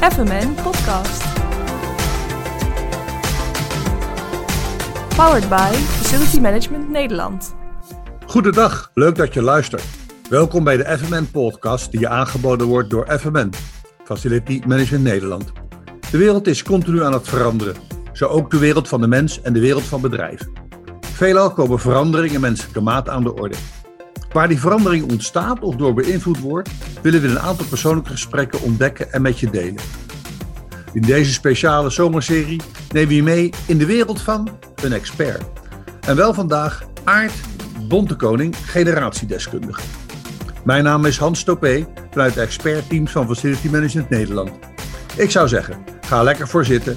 FMN Podcast. Powered by Facility Management Nederland. Goedendag, leuk dat je luistert. Welkom bij de FMN Podcast die je aangeboden wordt door FMN, Facility Management Nederland. De wereld is continu aan het veranderen, zo ook de wereld van de mens en de wereld van bedrijven. Veelal komen veranderingen in menselijke maat aan de orde. Waar die verandering ontstaat of door beïnvloed wordt, willen we een aantal persoonlijke gesprekken ontdekken en met je delen. In deze speciale zomerserie nemen we je mee in de wereld van een expert. En wel vandaag Aart Bontekoning, generatiedeskundige. Mijn naam is Hans Topé vanuit de expertteams van Facility Management Nederland. Ik zou zeggen, ga lekker voor zitten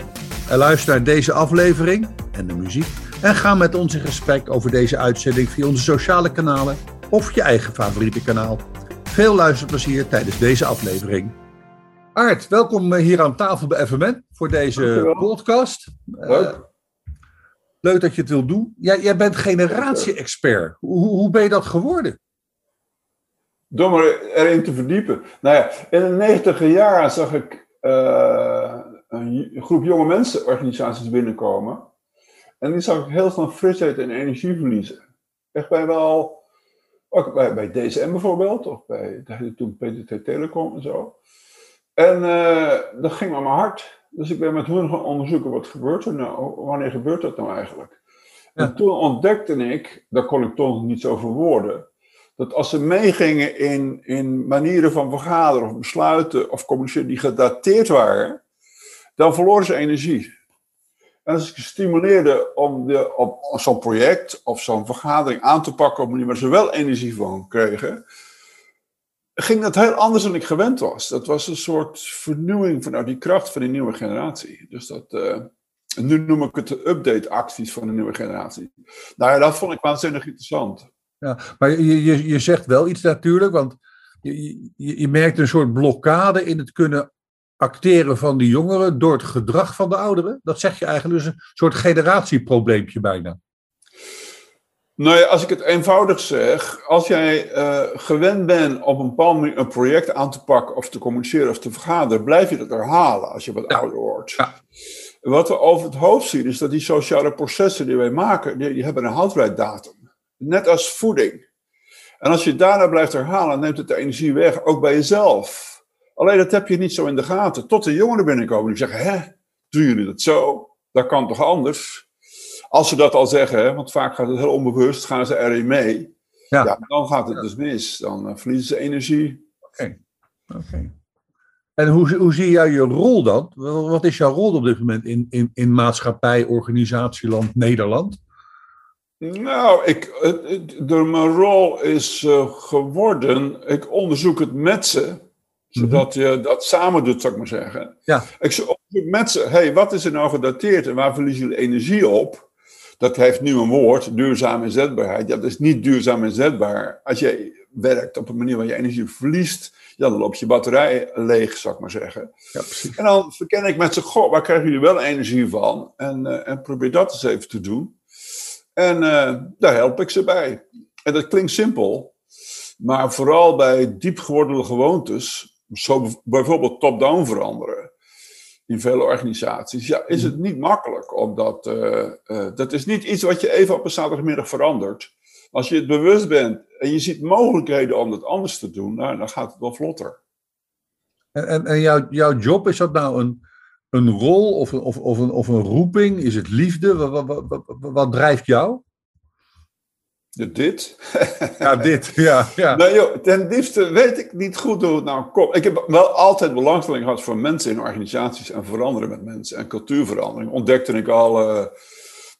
en luister naar deze aflevering en de muziek. En ga met ons in gesprek over deze uitzending via onze sociale kanalen of je eigen favoriete kanaal. Veel luisterplezier tijdens deze aflevering. Aart, welkom hier aan tafel bij FMN voor deze podcast. Leuk. Eh, leuk dat je het wil doen. Jij, jij bent generatie-expert. Hoe, hoe ben je dat geworden? Door me erin te verdiepen. Nou ja, in de negentiger jaren zag ik eh, een groep jonge mensen organisaties binnenkomen. En die zag ik heel snel frisheid en energie verliezen. Echt bij wel, ook bij, bij DSM bijvoorbeeld, of bij toen PTT Telecom en zo. En eh, dat ging aan mijn hart. Dus ik ben met hun gaan onderzoeken, wat gebeurt er nou? Wanneer gebeurt dat nou eigenlijk? Ja. En toen ontdekte ik, daar kon ik toch nog niet zo verwoorden, dat als ze meegingen in, in manieren van vergaderen of besluiten of communiceren die gedateerd waren, dan verloren ze energie. Als ik stimuleerde om de, op zo'n project of zo'n vergadering aan te pakken op een manier waar ze wel energie van kregen, ging dat heel anders dan ik gewend was. Dat was een soort vernieuwing vanuit die kracht van die nieuwe generatie. Dus dat, eh, nu noem ik het de update-acties van de nieuwe generatie. Nou ja, dat vond ik waanzinnig interessant. Ja, maar je, je, je zegt wel iets natuurlijk, want je, je, je merkt een soort blokkade in het kunnen acteren van de jongeren door het gedrag van de ouderen. Dat zeg je eigenlijk dus een soort generatieprobleempje bijna. Nou ja, als ik het eenvoudig zeg, als jij eh, gewend bent op een manier een project aan te pakken of te communiceren of te vergaderen, blijf je dat herhalen als je wat Ja. ouder wordt. Ja. Wat we over het hoofd zien is dat die sociale processen die wij maken, die, die hebben een houdbaarheidsdatum. Net als voeding. En als je daarna blijft herhalen, neemt het de energie weg, ook bij jezelf. Alleen dat heb je niet zo in de gaten. Tot de jongeren binnenkomen die zeggen, hè, doen jullie dat zo? Dat kan toch anders? Als ze dat al zeggen, hè, want vaak gaat het heel onbewust, gaan ze erin mee. Ja. Ja, dan gaat het dus mis. Dan eh, verliezen ze energie. Oké. En hoe, hoe zie jij je rol dan? Wat is jouw rol op dit moment in, in, in maatschappij, organisatieland Nederland? Nou, ik, het- het- de, mijn rol is eh, geworden, ik onderzoek het met ze, zodat je dat samen doet, zou ik maar zeggen. Ja. Ik zo- onderzoek met ze, hey, wat is er nou gedateerd en waar verliezen jullie energie op? Dat heeft nu een woord, duurzame inzetbaarheid. Ja, dat is niet duurzaam inzetbaar. Als je werkt op een manier waar je energie verliest, ja, dan loopt je batterij leeg, zou ik maar zeggen. Ja, precies. En dan verken ik met ze, goh, waar krijgen jullie wel energie van? En, eh, en probeer dat eens even te doen. En eh, daar help ik ze bij. En dat klinkt simpel, maar vooral bij diep geworden gewoontes, zo bijvoorbeeld top-down veranderen in vele organisaties, ja, is het niet makkelijk. Omdat eh, eh, dat is niet iets wat je even op een zaterdagmiddag verandert. Als je het bewust bent en je ziet mogelijkheden om het anders te doen, nou, dan gaat het wel vlotter. En, en, en jouw, jouw job, is dat nou een, een rol of een, of, of, een, of een roeping? Is het liefde? Wat, wat, wat, wat drijft jou? De dit. Ja, dit. Ja, ja. Nou joh, ten diepste weet ik niet goed hoe het nou komt. Ik heb wel altijd belangstelling gehad voor mensen in organisaties en veranderen met mensen en cultuurverandering. Ontdekte ik al eh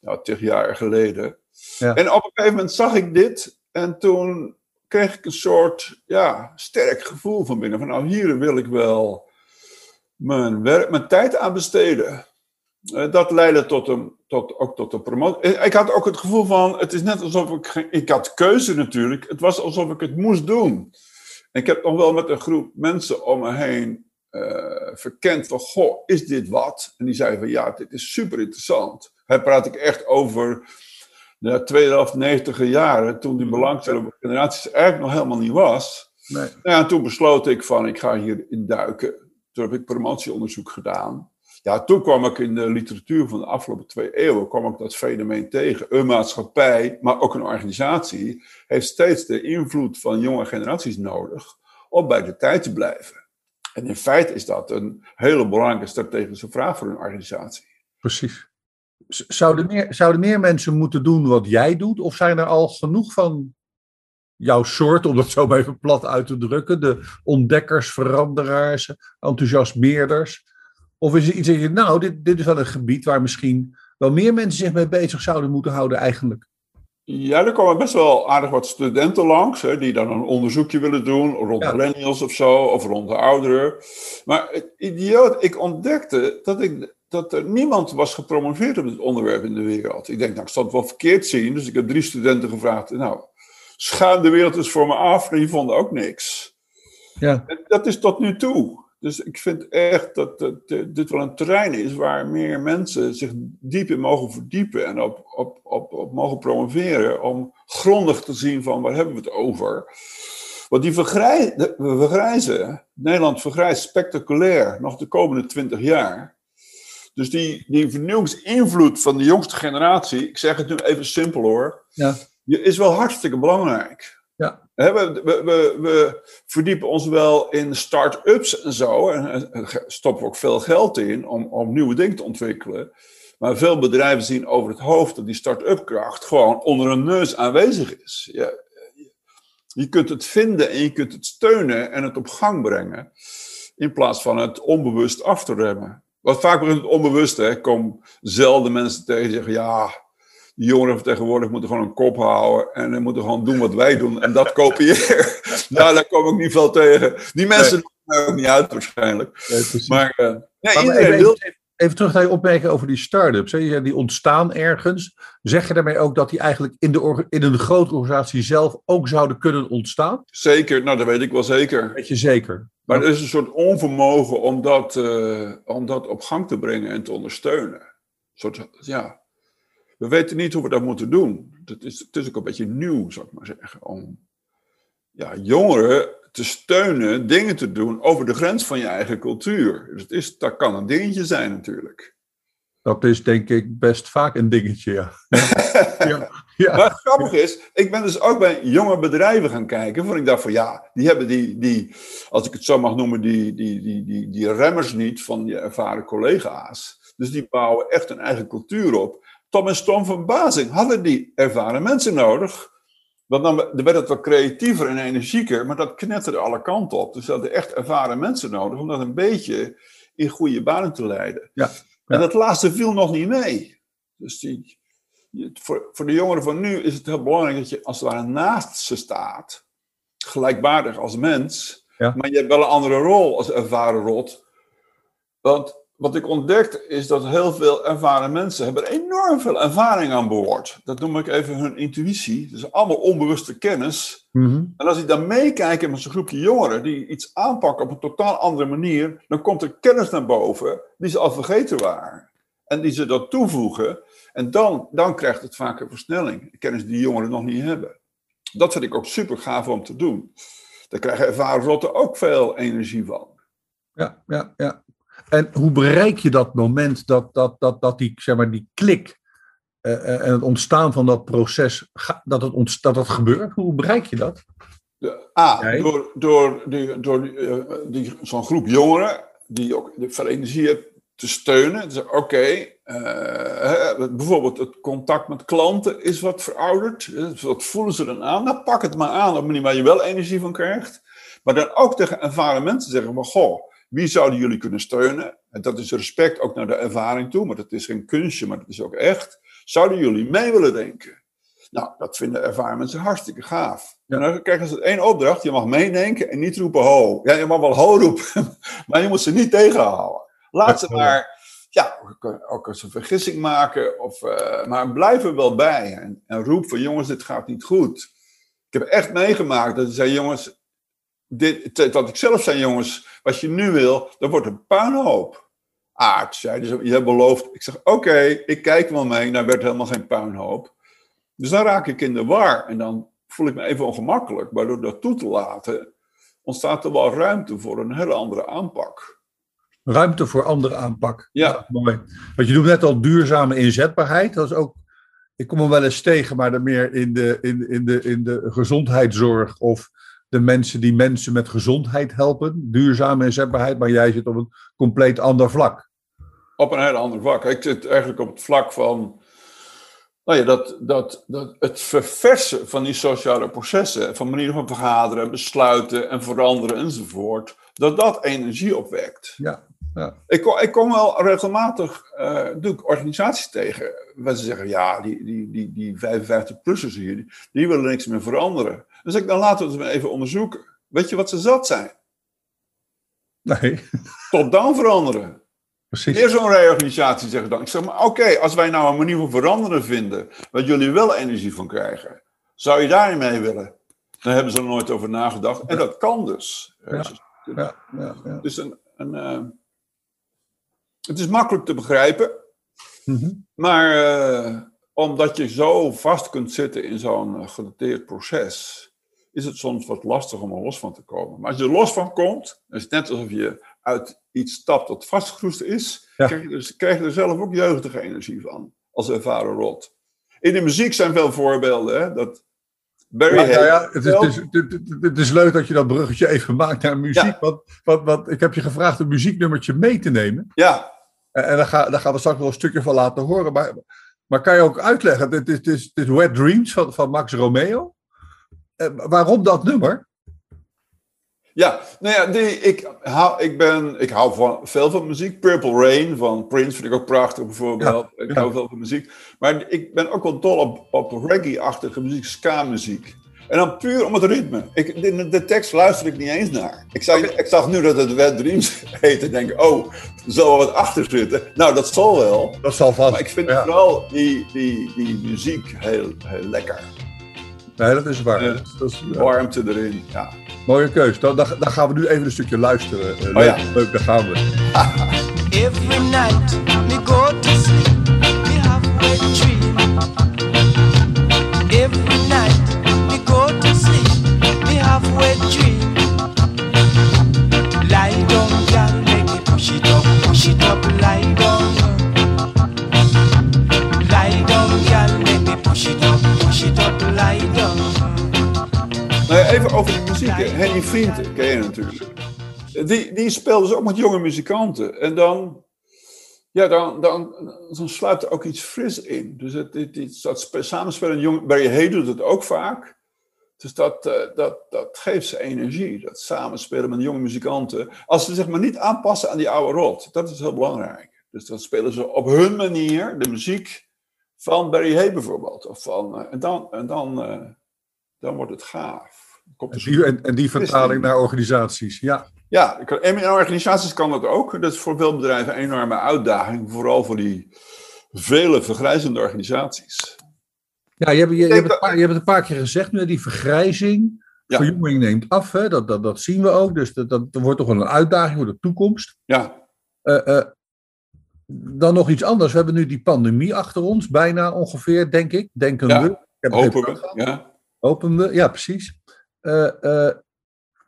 nou, tig jaar geleden. Ja. En op een gegeven moment zag ik dit en toen kreeg ik een soort ja, sterk gevoel van binnen. Van nou, hier wil ik wel mijn, werk, mijn tijd aan besteden. Eh, dat leidde tot een, tot, ook tot een promotie. Eh, Ik had ook het gevoel van, het is net alsof ik, ik had keuze natuurlijk. Het was alsof ik het moest doen. En ik heb nog wel met een groep mensen om me heen eh, verkend van, goh, is dit wat? En die zeiden van, ja, dit is super interessant. Hij praat ik echt over de tweede helft negentiger jaren, toen die belangstelling op generaties eigenlijk nog helemaal niet was. Nee. Nou ja, en toen besloot ik van, ik ga hierin duiken. toen heb ik promotieonderzoek gedaan. Ja, toen kwam ik in de literatuur van de afgelopen twee eeuwen, kwam ik dat fenomeen tegen. Een maatschappij, maar ook een organisatie, heeft steeds de invloed van jonge generaties nodig om bij de tijd te blijven. En in feite is dat een hele belangrijke strategische vraag voor een organisatie. Precies. Zouden meer, zouden meer mensen moeten doen wat jij doet? Of zijn er al genoeg van jouw soort, om dat zo maar even plat uit te drukken, de ontdekkers, veranderaars, enthousiasmeerders? Of is er iets dat je, nou, dit, dit is wel een gebied waar misschien wel meer mensen zich mee bezig zouden moeten houden eigenlijk? Ja, er komen best wel aardig wat studenten langs, hè, die dan een onderzoekje willen doen rond ja. millennials of zo, of rond de ouderen. Maar het idioot, ik ontdekte dat, ik, dat er niemand was gepromoveerd op dit onderwerp in de wereld. Ik denk, nou, ik zal het wel verkeerd zien, dus ik heb drie studenten gevraagd, nou, schuim de wereld eens voor me af, en die vonden ook niks. Ja. En dat is tot nu toe. Dus ik vind echt dat, dat, dit wel een terrein is waar meer mensen zich diep in mogen verdiepen en op, op, op, op mogen promoveren om grondig te zien van waar hebben we het over. Want die vergrij, we vergrijzen, Nederland vergrijst spectaculair nog de komende twintig jaar. Dus die, die vernieuwingsinvloed van de jongste generatie, ik zeg het nu even simpel hoor, ja. is wel hartstikke belangrijk. We, verdiepen ons wel in start-ups en zo. En, stoppen ook veel geld in om, om nieuwe dingen te ontwikkelen. Maar veel bedrijven zien over het hoofd dat die start-up kracht gewoon onder hun neus aanwezig is. Je, kunt het vinden en je kunt het steunen en het op gang brengen. In plaats van het onbewust af te remmen. Wat vaak begint het onbewust, hè. Kom zelden mensen tegen die zeggen, ja, die jongeren van tegenwoordig moeten gewoon een kop houden en moeten gewoon doen wat wij doen en dat kopiëren. nou, daar kom ik niet veel tegen. Die mensen nee. doen ook niet uit waarschijnlijk. Nee, maar, uh, maar even, wil... even, terug naar je opmerking over die start-ups. Hè? Die ontstaan ergens. Zeg je daarmee ook dat die eigenlijk in, de in een grote organisatie zelf ook zouden kunnen ontstaan? Zeker, nou dat weet ik wel zeker. Weet je zeker. Maar er is een soort onvermogen om dat, uh, om dat op gang te brengen en te ondersteunen. Een soort, ja, we weten niet hoe we dat moeten doen. Het is, het is ook een beetje nieuw, zou ik maar zeggen. Om ja, jongeren te steunen, dingen te doen over de grens van je eigen cultuur. Dus het is, dat kan een dingetje zijn natuurlijk. Dat is denk ik best vaak een dingetje, ja. ja, ja. Maar het grappige is, ik ben dus ook bij jonge bedrijven gaan kijken. Want ik dacht van ja, die hebben die, die als ik het zo mag noemen, die, die, die, die, die remmers niet van je ervaren collega's. Dus die bouwen echt een eigen cultuur op. Tom en Storm verbazing hadden die ervaren mensen nodig. Want dan werd het wat creatiever en energieker, maar dat knetterde alle kanten op. Dus ze hadden echt ervaren mensen nodig om dat een beetje in goede banen te leiden. Ja, En dat laatste viel nog niet mee. Dus die, voor, voor de jongeren van nu is het heel belangrijk dat je als het ware naast ze staat. Gelijkwaardig als mens. Ja. Maar je hebt wel een andere rol als ervaren rot. Want wat ik ontdekte is dat heel veel ervaren mensen hebben enorm veel ervaring aan boord. Dat noem ik even hun intuïtie. Dus allemaal onbewuste kennis. Mhm. En als die dan meekijken met zo'n groepje jongeren die iets aanpakken op een totaal andere manier, dan komt er kennis naar boven die ze al vergeten waren. En die ze dat toevoegen. En dan, dan krijgt het vaak een versnelling. Kennis die jongeren nog niet hebben. Dat vind ik ook super gaaf om te doen. Daar krijgen ervaren rotten ook veel energie van. Ja, ja, ja. En hoe bereik je dat moment dat, dat, dat, dat die, zeg maar, die klik uh, en het ontstaan van dat proces, dat het, dat het gebeurt? Hoe bereik je dat? De, A, door, door, die, door die, die, zo'n groep jongeren die ook veel energie heeft te steunen. Dus oké, okay, bijvoorbeeld het contact met klanten is wat verouderd. Wat voelen ze dan aan? Nou, pak het maar aan op een manier waar je wel energie van krijgt. Maar dan ook tegen ervaren mensen zeggen: maar goh, wie zouden jullie kunnen steunen? En dat is respect ook naar de ervaring toe, maar dat is geen kunstje, maar dat is ook echt. Zouden jullie mee willen denken? Nou, dat vinden ervaren mensen hartstikke gaaf. En dan krijgen ze één opdracht, je mag meedenken en niet roepen ho. Ja, je mag wel ho roepen, maar je moet ze niet tegenhouden. Laat ze maar, ja, ook eens een vergissing maken, of, uh, maar blijf er wel bij. En, en roep van jongens, dit gaat niet goed. Ik heb echt meegemaakt dat ze zei, jongens, dit, dat ik zelf zei, jongens, wat je nu wil, dat wordt een puinhoop. Ah, zei dus, je hebt beloofd. Ik zeg, oké, ik kijk wel mee. Nou werd helemaal geen puinhoop. Dus dan raak ik in de war en dan voel ik me even ongemakkelijk. Maar door dat toe te laten, ontstaat er wel ruimte voor een hele andere aanpak. Ruimte voor andere aanpak. Ja. mooi. Want je doet net al duurzame inzetbaarheid. Dat is ook, ik kom hem wel eens tegen, maar dan meer in de, in, in, de, in de gezondheidszorg of de mensen die mensen met gezondheid helpen. Duurzame inzetbaarheid, maar jij zit op een compleet ander vlak. Op een heel ander vlak. Ik zit eigenlijk op het vlak van nou ja, dat, dat, dat het verversen van die sociale processen, van manieren van vergaderen, besluiten en veranderen enzovoort, dat dat energie opwekt. Ja, ja. Ik, kom, ik kom wel regelmatig uh, doe ik organisaties tegen waar ze zeggen, ja, die, die, die, die 55-plussers hier, die, die, willen niks meer veranderen. Dus ik dan laten we het even onderzoeken. Weet je wat ze zat zijn? Nee. Top-down veranderen. Precies. Weer zo'n reorganisatie zeggen dan. Ik zeg maar, oké, als wij nou een manier van veranderen vinden, waar jullie wel energie van krijgen, zou je daarin mee willen? Daar hebben ze er nooit over nagedacht. En dat kan dus. Ja. Ja, ja, ja. Dus een, een, uh, het is makkelijk te begrijpen, Mm -hmm. maar uh, omdat je zo vast kunt zitten in zo'n uh, gedateerd proces, is het soms wat lastig om er los van te komen. Maar als je er los van komt, is het net alsof je uit iets stapt dat vastgeroest is, Ja. krijg, je dus, krijg je er zelf ook jeugdige energie van, als ervaren rot. In de muziek zijn veel voorbeelden, hè, dat Barry nou Hay- ja, het, is, het, is, het, het- het is leuk dat je dat bruggetje even maakt naar muziek. Ja. Want, want, want ik heb je gevraagd een muzieknummertje mee te nemen. ja, En, daar, ga, daar gaan we straks wel een stukje van laten horen. Maar, maar kan je ook uitleggen? Dit is, dit is, dit is Wet Dreams van, van Max Romeo. Eh, waarom dat nummer? Ja, nou ja, die, ik, hou, ik, ben, ik hou van, veel van muziek. Purple Rain van Prince vind ik ook prachtig bijvoorbeeld. ik ja. hou veel van muziek. Maar ik ben ook wel dol op, op reggae-achtige muziek, ska-muziek. En dan puur om het ritme. Ik, de, de tekst luister ik niet eens naar. Ik, zag, ik zag nu dat het Wet Dreams heet en denk, oh, er zal wel wat achter zitten. Nou, dat zal wel. Dat zal vast. Maar ik vind ja. vooral die, die, die muziek heel, heel lekker. Nee, dat is waar. Ja. Dat is- ja, Warmte erin, ja. mooie keus. Dan, dan, dan gaan we nu even een stukje luisteren. Oh leuk, ja. leuk, daar gaan we. Every night Die, die speelde dus ook met jonge muzikanten. En dan, ja, dan, dan, dan er ook iets fris in. Dus het, dat spe- samenspelen, jong, Barry Hay doet het ook vaak. Dus dat, eh, dat, dat geeft ze energie, dat samenspelen met jonge muzikanten. Als ze zich maar niet aanpassen aan die oude rot, dat is heel belangrijk. Dus dan spelen ze op hun manier de muziek van Barry Hay bijvoorbeeld. Of van, eh, en dan, en dan, eh, dan wordt het gaaf. Komt zo- Die, en, en die vertaling naar organisaties. Ja, ja, en in organisaties kan dat ook. Dat is voor veel bedrijven een enorme uitdaging. Vooral voor die vele vergrijzende organisaties. ja je, hebt, je, hebt het paar, je hebt het een paar keer gezegd nu. Die vergrijzing, Ja. verjonging neemt af. Hè? Dat, dat, dat zien we ook. Dus dat, dat wordt toch wel een uitdaging voor de toekomst. Ja, Eh, eh, dan nog iets anders. We hebben nu die pandemie achter ons. Bijna ongeveer, denk ik. Denken Ja, we. Ik heb het hopen we. Ja. Hopen we, ja, precies. Eh, eh,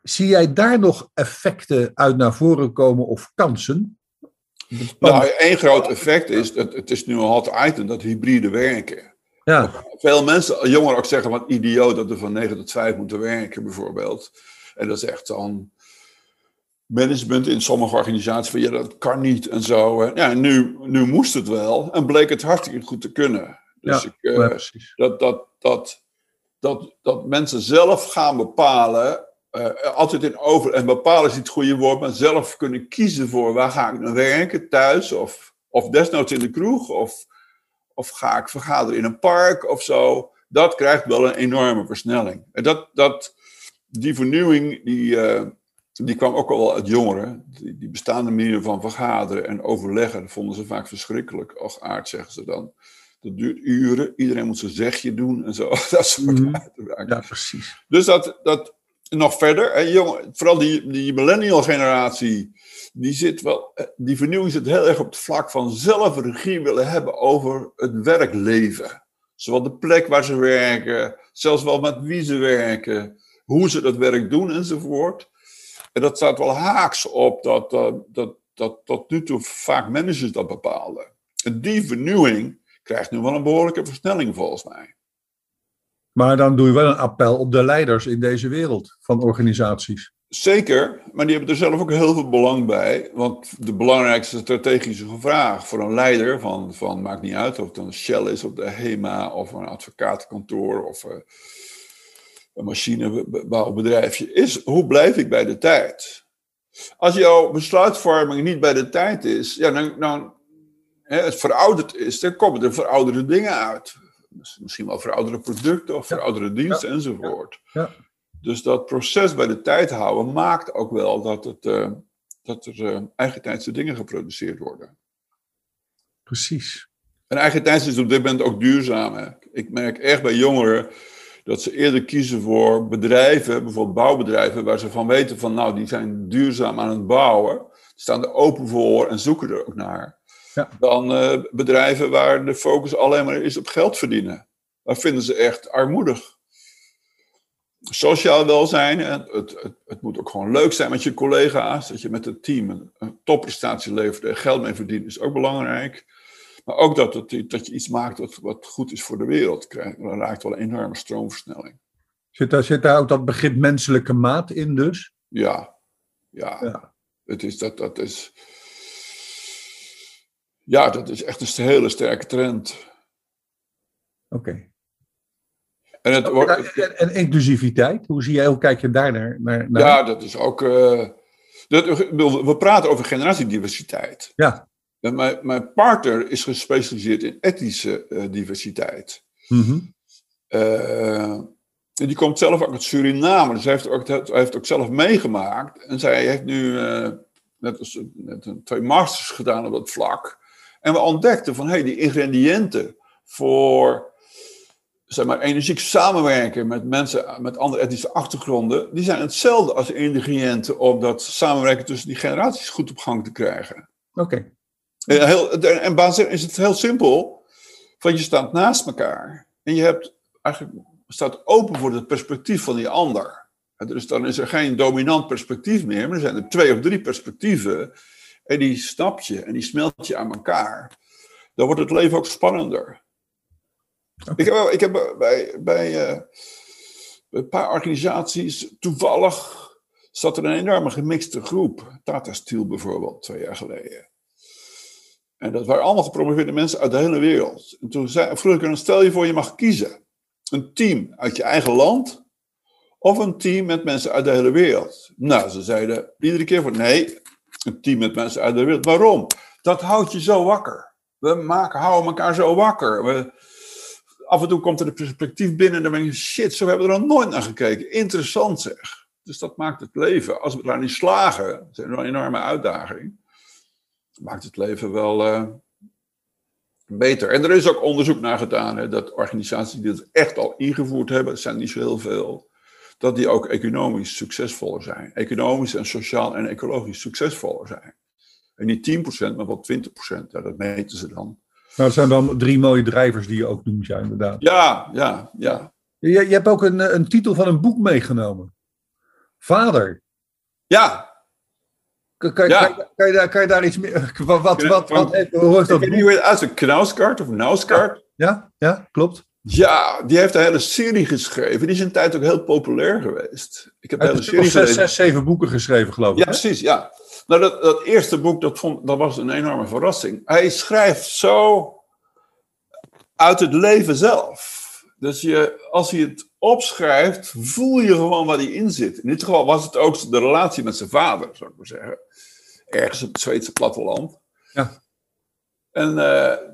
zie jij daar nog effecten uit naar voren komen of kansen? Nou, één groot effect is, dat het is nu een hot item, dat hybride werken. ja, Veel mensen, jongeren ook zeggen, wat idioot dat we van 9 tot 5 moeten werken bijvoorbeeld. En dat is echt dan management in sommige organisaties van ja, dat kan niet en zo. Ja, nu, nu moest het wel en bleek het hartstikke goed te kunnen. Dus Ja, ik, eh, ja, precies. dat, dat, dat, dat, dat mensen zelf gaan bepalen, eh, altijd in over, en bepalen is niet het goede woord, maar zelf kunnen kiezen voor waar ga ik nou werken, thuis of, of desnoods in de kroeg of, of ga ik vergaderen in een park of zo. Dat krijgt wel een enorme versnelling. En dat, dat, die vernieuwing, die, eh, die kwam ook al wel uit jongeren. Die, die bestaande manieren van vergaderen en overleggen, vonden ze vaak verschrikkelijk. Och, aard, zeggen ze dan. Dat duurt uren, iedereen moet zijn zegje doen en zo. Dat soort Mhm. uitspraken. Ja, precies. Dus dat, dat nog verder, hè, jongen, vooral die, die millennial generatie, die, zit wel, eh, die vernieuwing zit heel erg op het vlak van zelf regie willen hebben over het werkleven. Zowel de plek waar ze werken, zelfs wel met wie ze werken, hoe ze dat werk doen enzovoort. En dat staat wel haaks op dat, dat, dat, dat tot nu toe vaak managers dat bepaalden. En die vernieuwing krijgt nu wel een behoorlijke versnelling volgens mij. Maar dan doe je wel een appel op de leiders in deze wereld van organisaties. Zeker, maar die hebben er zelf ook heel veel belang bij. Want de belangrijkste strategische vraag voor een leider, van, van maakt niet uit of het een Shell is of de HEMA of een advocatenkantoor of uh, een machinebouwbedrijfje, is hoe blijf ik bij de tijd? Als jouw besluitvorming niet bij de tijd is, ja, dan, dan het verouderd is, dan komen er verouderde dingen uit. Misschien wel verouderde producten of verouderde diensten enzovoort. Ja. Dus dat proces bij de tijd houden maakt ook wel dat, het, uh, dat er uh, eigentijdse dingen geproduceerd worden. Precies. En eigentijds is op dit moment ook duurzaam. Hè. Ik merk echt bij jongeren dat ze eerder kiezen voor bedrijven, bijvoorbeeld bouwbedrijven, waar ze van weten van nou, die zijn duurzaam aan het bouwen. Staan er open voor en zoeken er ook naar. Ja. Dan uh, bedrijven waar de focus alleen maar is op geld verdienen. Daar vinden ze echt armoedig sociaal welzijn. Het, het, het, moet ook gewoon leuk zijn met je collega's. Dat je met het team een, een topprestatie levert en geld mee verdient, is ook belangrijk. Maar ook dat, het, dat je iets maakt wat, wat goed is voor de wereld. Dan raakt wel een enorme stroomversnelling. Zit daar, zit daar ook dat begrip menselijke maat in dus? Ja, ja. Ja. Het is, dat, dat is, ja, dat is echt een hele sterke trend. Oké. En, het, wordt- En, en inclusiviteit, hoe, zie jij, hoe kijk je daar naar? naar, naar? ja, dat is ook. eh, dat, we praten over generatiediversiteit. Ja. En mijn, mijn partner is gespecialiseerd in etnische eh, diversiteit. Mhm. Eh, en die komt zelf ook uit Suriname, dus hij heeft ook, hij heeft ook zelf meegemaakt. En zij heeft nu eh, net, als, net een, twee masters gedaan op dat vlak. En we ontdekten van, hé, hey, die ingrediënten voor zeg maar, energiek samenwerken met mensen met andere etnische achtergronden, die zijn hetzelfde als de ingrediënten om dat samenwerken tussen die generaties goed op gang te krijgen. Oké. En, heel, en basis is het heel simpel. Van je staat naast elkaar en je hebt eigenlijk staat open voor het perspectief van die ander. Dus dan is er geen dominant perspectief meer, maar er zijn er twee of drie perspectieven. En die snap je en die smelt je aan elkaar. Dan wordt het leven ook spannender. Ik heb, ik heb bij, bij, eh, bij een paar organisaties toevallig zat er een enorme gemixte groep. Tata Steel bijvoorbeeld, twee jaar geleden. En dat waren allemaal gepromoveerde mensen uit de hele wereld. En toen zei, vroeg ik hen, stel je voor je mag kiezen. Een team uit je eigen land of een team met mensen uit de hele wereld. Nou, ze zeiden iedere keer van nee, een team met mensen uit de wereld. Waarom? Dat houdt je zo wakker. We maken, houden elkaar zo wakker. We, af en toe komt er een perspectief binnen en dan denk je, shit, zo hebben we er nog nooit naar gekeken. Interessant zeg. Dus dat maakt het leven, als we daar niet slagen, dat is een enorme uitdaging, maakt het leven wel eh, beter. En er is ook onderzoek naar gedaan, hè, dat organisaties die het echt al ingevoerd hebben, er zijn niet zo heel veel, dat die ook economisch succesvoller zijn. Economisch en sociaal en ecologisch succesvoller zijn. En niet 10%, maar wel 20%. Ja, dat meten ze dan. Nou, dat zijn dan drie mooie drijvers die je ook noemt, ja, inderdaad. Ja, ja, ja. Je, je hebt ook een, een titel van een boek meegenomen. Vader. Ja, Kan, kan, Ja. kan, kan je, daar, kan je daar iets meer... Wat, wat, wat, wat, hoe dat ik weet niet hoe het. Knauskart of Nauskart. Ja, ja, klopt. Ja, die heeft een hele serie geschreven. Die is een tijd ook heel populair geweest. Ik heb hele een serie zes, zeven boeken geschreven, geloof ik. Ja, hè? precies, ja. Nou, dat, dat eerste boek, dat, vond, dat was een enorme verrassing. Hij schrijft zo uit het leven zelf. Dus je, als hij het opschrijft, voel je gewoon waar hij in zit. In dit geval was het ook de relatie met zijn vader, zou ik maar zeggen. Ergens op het Zweedse platteland. Ja. En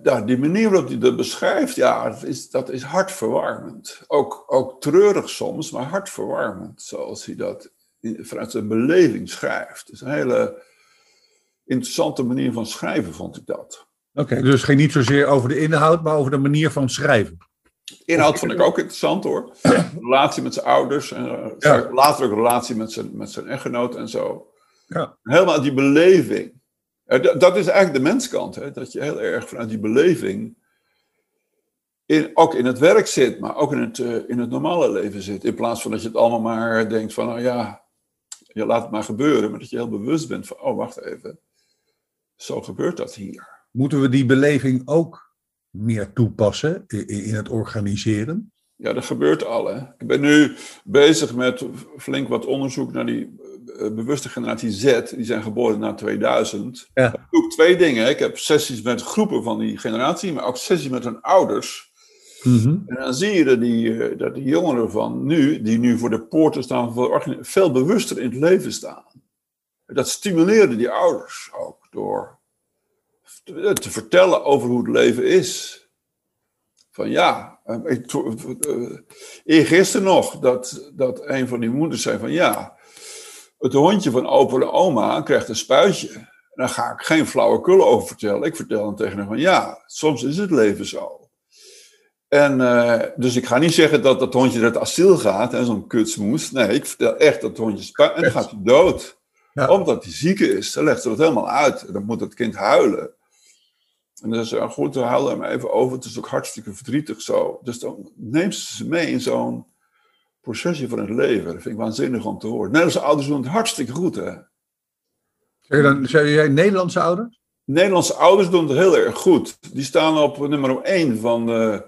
ja, die manier waarop hij dat beschrijft, ja, dat is, dat is hartverwarmend. Ook, ook treurig soms, maar hartverwarmend. Zoals hij dat in- vanuit zijn beleving schrijft. Het is een hele interessante manier van schrijven, vond ik dat. Oké, dus het ging niet zozeer over de inhoud, maar over de manier van schrijven. Inhoud vond ik ook interessant hoor. Relatie met zijn ouders. En eh, Ja. later ook relatie met zijn, met zijn echtgenoot en zo. Ja. Helemaal die beleving. Eh, dat- is eigenlijk de menskant. Hè? Dat je heel erg vanuit die beleving. In, ook in het werk zit, maar ook in het, eh, in het normale leven zit. In plaats van dat je het allemaal maar denkt van, nou ja, je laat het maar gebeuren. Maar dat je heel bewust bent van, oh wacht even. Zo gebeurt dat hier. Moeten we die beleving ook meer toepassen in het organiseren? Ja, dat gebeurt al. Hè. Ik ben nu bezig met flink wat onderzoek naar die bewuste generatie Z. Die zijn geboren na 2000. Ja. Ik doe twee dingen. Ik heb sessies met groepen van die generatie, maar ook sessies met hun ouders. En dan zie je dat die, eh, dat die jongeren van nu, die nu voor de poorten staan, veel bewuster in het leven staan. Dat stimuleerde die ouders ook door te, te vertellen over hoe het leven is. Van ja, eh, eh, eergisteren nog, dat, dat een van die moeders zei van ja, het hondje van opa en oma krijgt een spuitje. En daar ga ik geen flauwekul over vertellen. Ik vertel dan tegen hem van ja, soms is het leven zo. En eh, dus ik ga niet zeggen dat dat hondje naar het asiel gaat, hè, zo'n kutsmoes. Nee, ik vertel echt dat het hondje spuit en dan gaat hij dood. Ja. Omdat hij ziek is. Dan legt ze dat helemaal uit. Dan moet het kind huilen. En dan is ze, goed, we houden hem even over. Het is ook hartstikke verdrietig zo. Dus dan neemt ze ze mee in zo'n procesje van het leven. Dat vind ik waanzinnig om te horen. Nederlandse ouders doen het hartstikke goed, hè. Zeg je dan, zeg jij Nederlandse ouders? Nederlandse ouders doen het heel erg goed. Die staan op nummer 1 van de.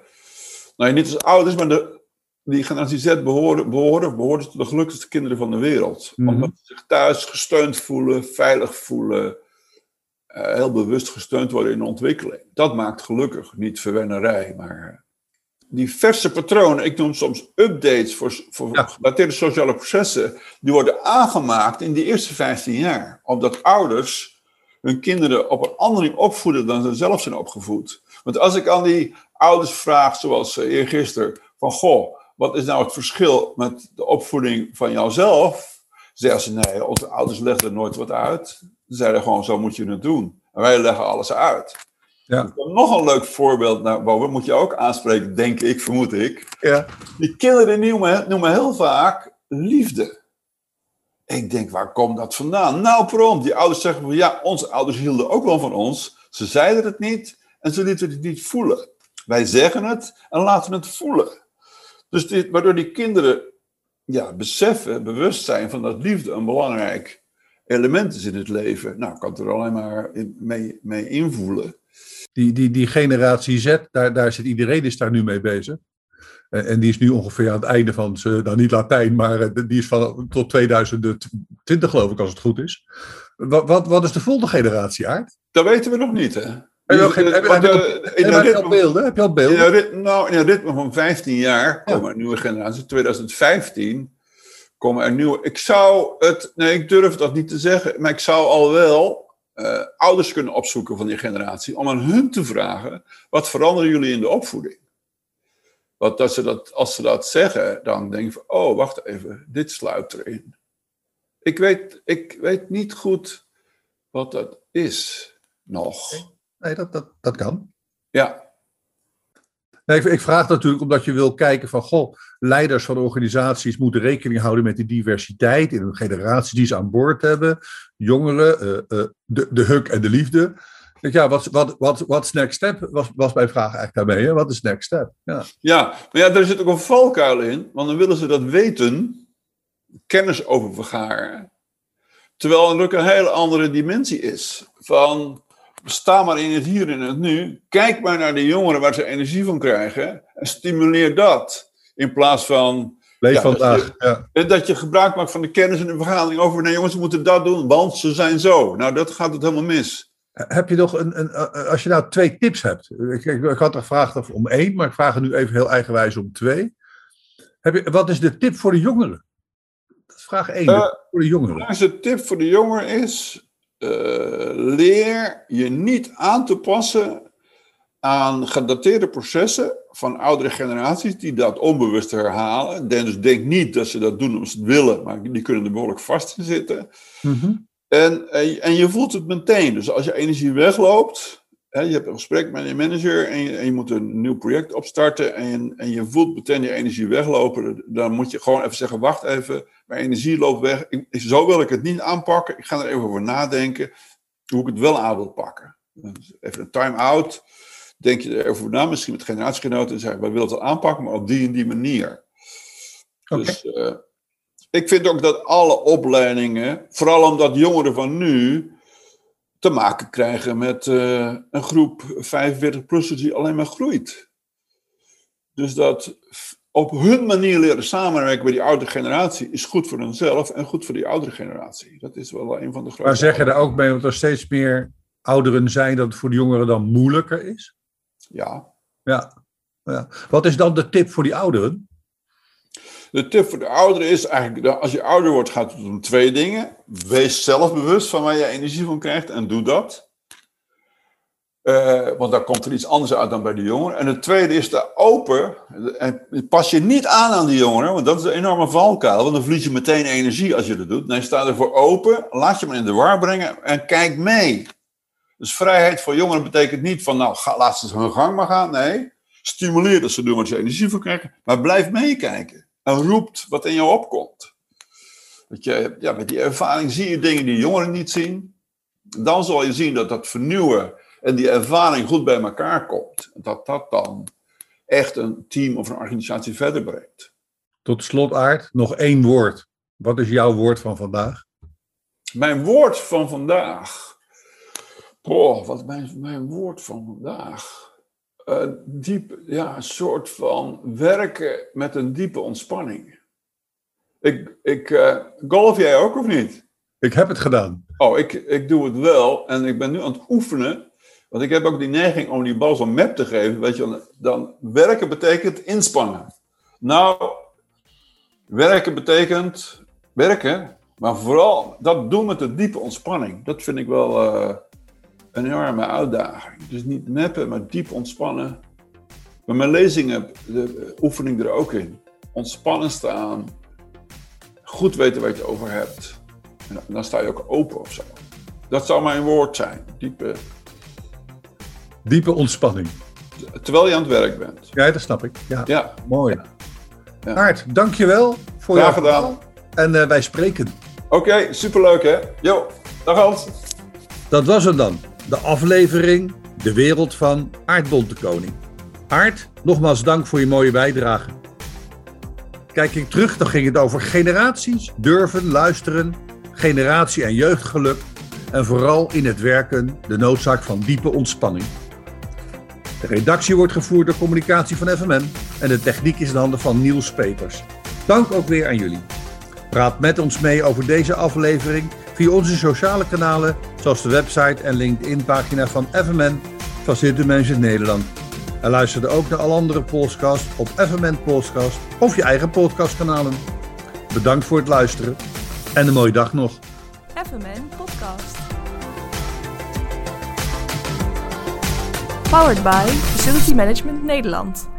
Nou, niet als ouders, maar de, die generatie Z behoren, behoren, behoren tot de gelukkigste kinderen van de wereld. Mhm. Omdat ze zich thuis gesteund voelen, veilig voelen. eh, heel bewust gesteund worden in de ontwikkeling. Dat maakt gelukkig, niet verwennerij, maar. Eh, Die verse patronen, ik noem soms updates voor, voor Ja. sociale processen, die worden aangemaakt in die eerste 15 jaar. Omdat ouders hun kinderen op een andere manier opvoeden dan ze zelf zijn opgevoed. Want als ik aan die ouders vraag, zoals eh, eergisteren, van goh, wat is nou het verschil met de opvoeding van jouzelf? Zeggen ze, nee, onze ouders legden nooit wat uit. Ze zeiden gewoon, zo moet je het doen. En wij leggen alles uit. Ja. Nog een leuk voorbeeld naar boven, moet je ook aanspreken, denk ik, vermoed ik. Ja. Die kinderen noemen, noemen heel vaak liefde. Ik denk, waar komt dat vandaan? Nou, prompt. Die ouders zeggen van ja, onze ouders hielden ook wel van ons. Ze zeiden het niet en ze lieten het niet voelen. Wij zeggen het en laten het voelen. Dus dit, waardoor die kinderen ja, beseffen, bewust zijn van dat liefde een belangrijk element is in het leven. Nou, ik kan het er alleen maar in- mee, mee invoelen. Die, die, die generatie Z, daar, daar zit iedereen is daar nu mee bezig. En, die is nu ongeveer aan het einde van nou niet Latijn, maar eh, die is van tot 2020 geloof ik als het goed is. Wat, wat, wat is de volgende generatie, Aard? Dat weten we nog niet, hè? Heb je al heb je- eh, al- in beelden? Heb je al In beelden? rit- nou, in een ritme van 15 jaar komen er nieuwe generaties. 2015 komen er nieuwe. Ik zou het, nee, ik durf dat niet te zeggen, maar ik zou al wel eh, ouders kunnen opzoeken van die generatie om aan hun te vragen: wat veranderen jullie in de opvoeding? Want als ze dat, als ze dat zeggen, dan denk ik van: oh, wacht even, dit sluit erin. Ik weet, ik weet niet goed wat dat is nog. Nee, dat, dat, dat kan. Ja, Nee, ik, ik vraag natuurlijk omdat je wil kijken van, goh, leiders van organisaties moeten rekening houden met die diversiteit in hun generatie die ze aan boord hebben. Jongeren, eh, eh, de, de huk en de liefde. Ja, wat wat, wat, what's next step? Was, was mijn vraag eigenlijk daarmee. Wat is next step? Ja. Ja, maar ja, daar zit ook een valkuil in, want dan willen ze dat weten, kennis over vergaren. Terwijl er ook een hele andere dimensie is. Van, sta maar in het hier en het nu, kijk maar naar de jongeren waar ze energie van krijgen en stimuleer dat. In plaats van Leef Ja, vandaag. Ja. eh, dat je gebruik maakt van de kennis in de vergadering over, nee jongens, we moeten dat doen, want ze zijn zo. Nou, dat gaat het helemaal mis. Heb je nog een, een, als je nou twee tips hebt. Ik, ik, had er gevraagd om één, maar ik vraag er nu even heel eigenwijs om twee. Heb je, wat is de tip voor de jongeren? Dat is vraag één. Eh, voor de jongeren. belangrijkste tip voor de jongeren is: leer je niet aan te passen aan gedateerde processen van oudere generaties die dat onbewust herhalen. Dus denk niet dat ze dat doen omdat ze het willen, maar die kunnen er behoorlijk vast in zitten. Mhm. En, en, je- en je voelt het meteen. Dus als je energie wegloopt, je hebt een gesprek met je manager en je, en je moet een nieuw project opstarten en, je- en je voelt meteen die energie weglopen, dan moet je gewoon even zeggen, wacht even, mijn energie loopt weg. Ik, zo wil ik het niet aanpakken. Ik ga er even over nadenken hoe ik het wel aan wil pakken. Dus even een time-out. Denk je er over na, misschien met generatiegenoten en zeggen, wij willen het aanpakken, maar op die en die manier. Dus eh, ik vind ook dat alle opleidingen, vooral omdat jongeren van nu te maken krijgen met eh, een groep 45-plussers die alleen maar groeit. Dus dat op hun manier leren samenwerken met die oudere generatie is goed voor hunzelf en goed voor die oudere generatie. Dat is wel een van de grote. Maar zeg je daar ook mee, want er steeds meer ouderen zijn, dat het voor de jongeren dan moeilijker is? Ja. Ja. ja. Wat is dan de tip voor die ouderen? De tip voor de ouderen is eigenlijk, dat als je ouder wordt, gaat het om twee dingen. Wees zelfbewust van waar je energie van krijgt en doe dat. Eh, want daar komt er iets anders uit dan bij de jongeren. En het tweede is daar open. En pas je niet aan aan die jongeren, want dat is een enorme valkuil. Want dan verlies je meteen energie als je dat doet. Nee, sta ervoor open, laat je me in de war brengen en kijk mee. Dus vrijheid voor jongeren betekent niet van, nou, ga, laat ze hun gang maar gaan. Nee, stimuleer dat ze doen wat ze energie van krijgen. Maar blijf meekijken. En roept wat in jou opkomt. Dat je, ja, met die ervaring zie je dingen die jongeren niet zien. Dan zal je zien dat dat vernieuwen en die ervaring goed bij elkaar komt. Dat dat dan echt een team of een organisatie verder brengt. Tot slot, Aard, nog één woord. Wat is jouw woord van vandaag? Mijn woord van vandaag. Boah, wat is mijn, mijn woord van vandaag? Eh, diep, ja, een soort van werken met een diepe ontspanning. Ik, ik, eh, golf jij ook of niet? Ik heb het gedaan. Oh, ik, ik doe het wel en ik ben nu aan het oefenen. Want ik heb ook die neiging om die bal zo'n map te geven. Weet je, dan, werken betekent inspannen. Nou, werken betekent werken, maar vooral dat doen met een diepe ontspanning. Dat vind ik wel eh, een enorme uitdaging. Dus niet mappen, maar diep ontspannen. Bij mijn lezingen de oefening er ook in. Ontspannen staan, goed weten wat je over hebt. En dan sta je ook open of zo. Dat zou mijn woord zijn. Diepe, Diepe ontspanning. terwijl je aan het werk bent. Ja, dat snap ik. Ja, Ja, mooi. Ja. Aard, dankjewel voor Graag gedaan. verhaal. En eh, wij spreken. oké, superleuk hè. Jo, dag Hans. Dat was hem dan. De aflevering De Wereld van Aard Bontekoning. Aard, nogmaals dank voor je mooie bijdrage. Kijk ik terug, dan ging het over generaties, durven, luisteren, generatie en jeugdgeluk. En vooral in het werken de noodzaak van diepe ontspanning. De redactie wordt gevoerd door communicatie van FMN en de techniek is in handen van Niels Peters. Dank ook weer aan jullie. Praat met ons mee over deze aflevering via onze sociale kanalen, zoals de website en LinkedIn-pagina van FMN, Facility Nederland. En luister ook naar alle andere podcasts op FMN Podcast of je eigen podcastkanalen. Bedankt voor het luisteren en een mooie dag nog. FMN Podcast. Powered by Facility Management Nederland.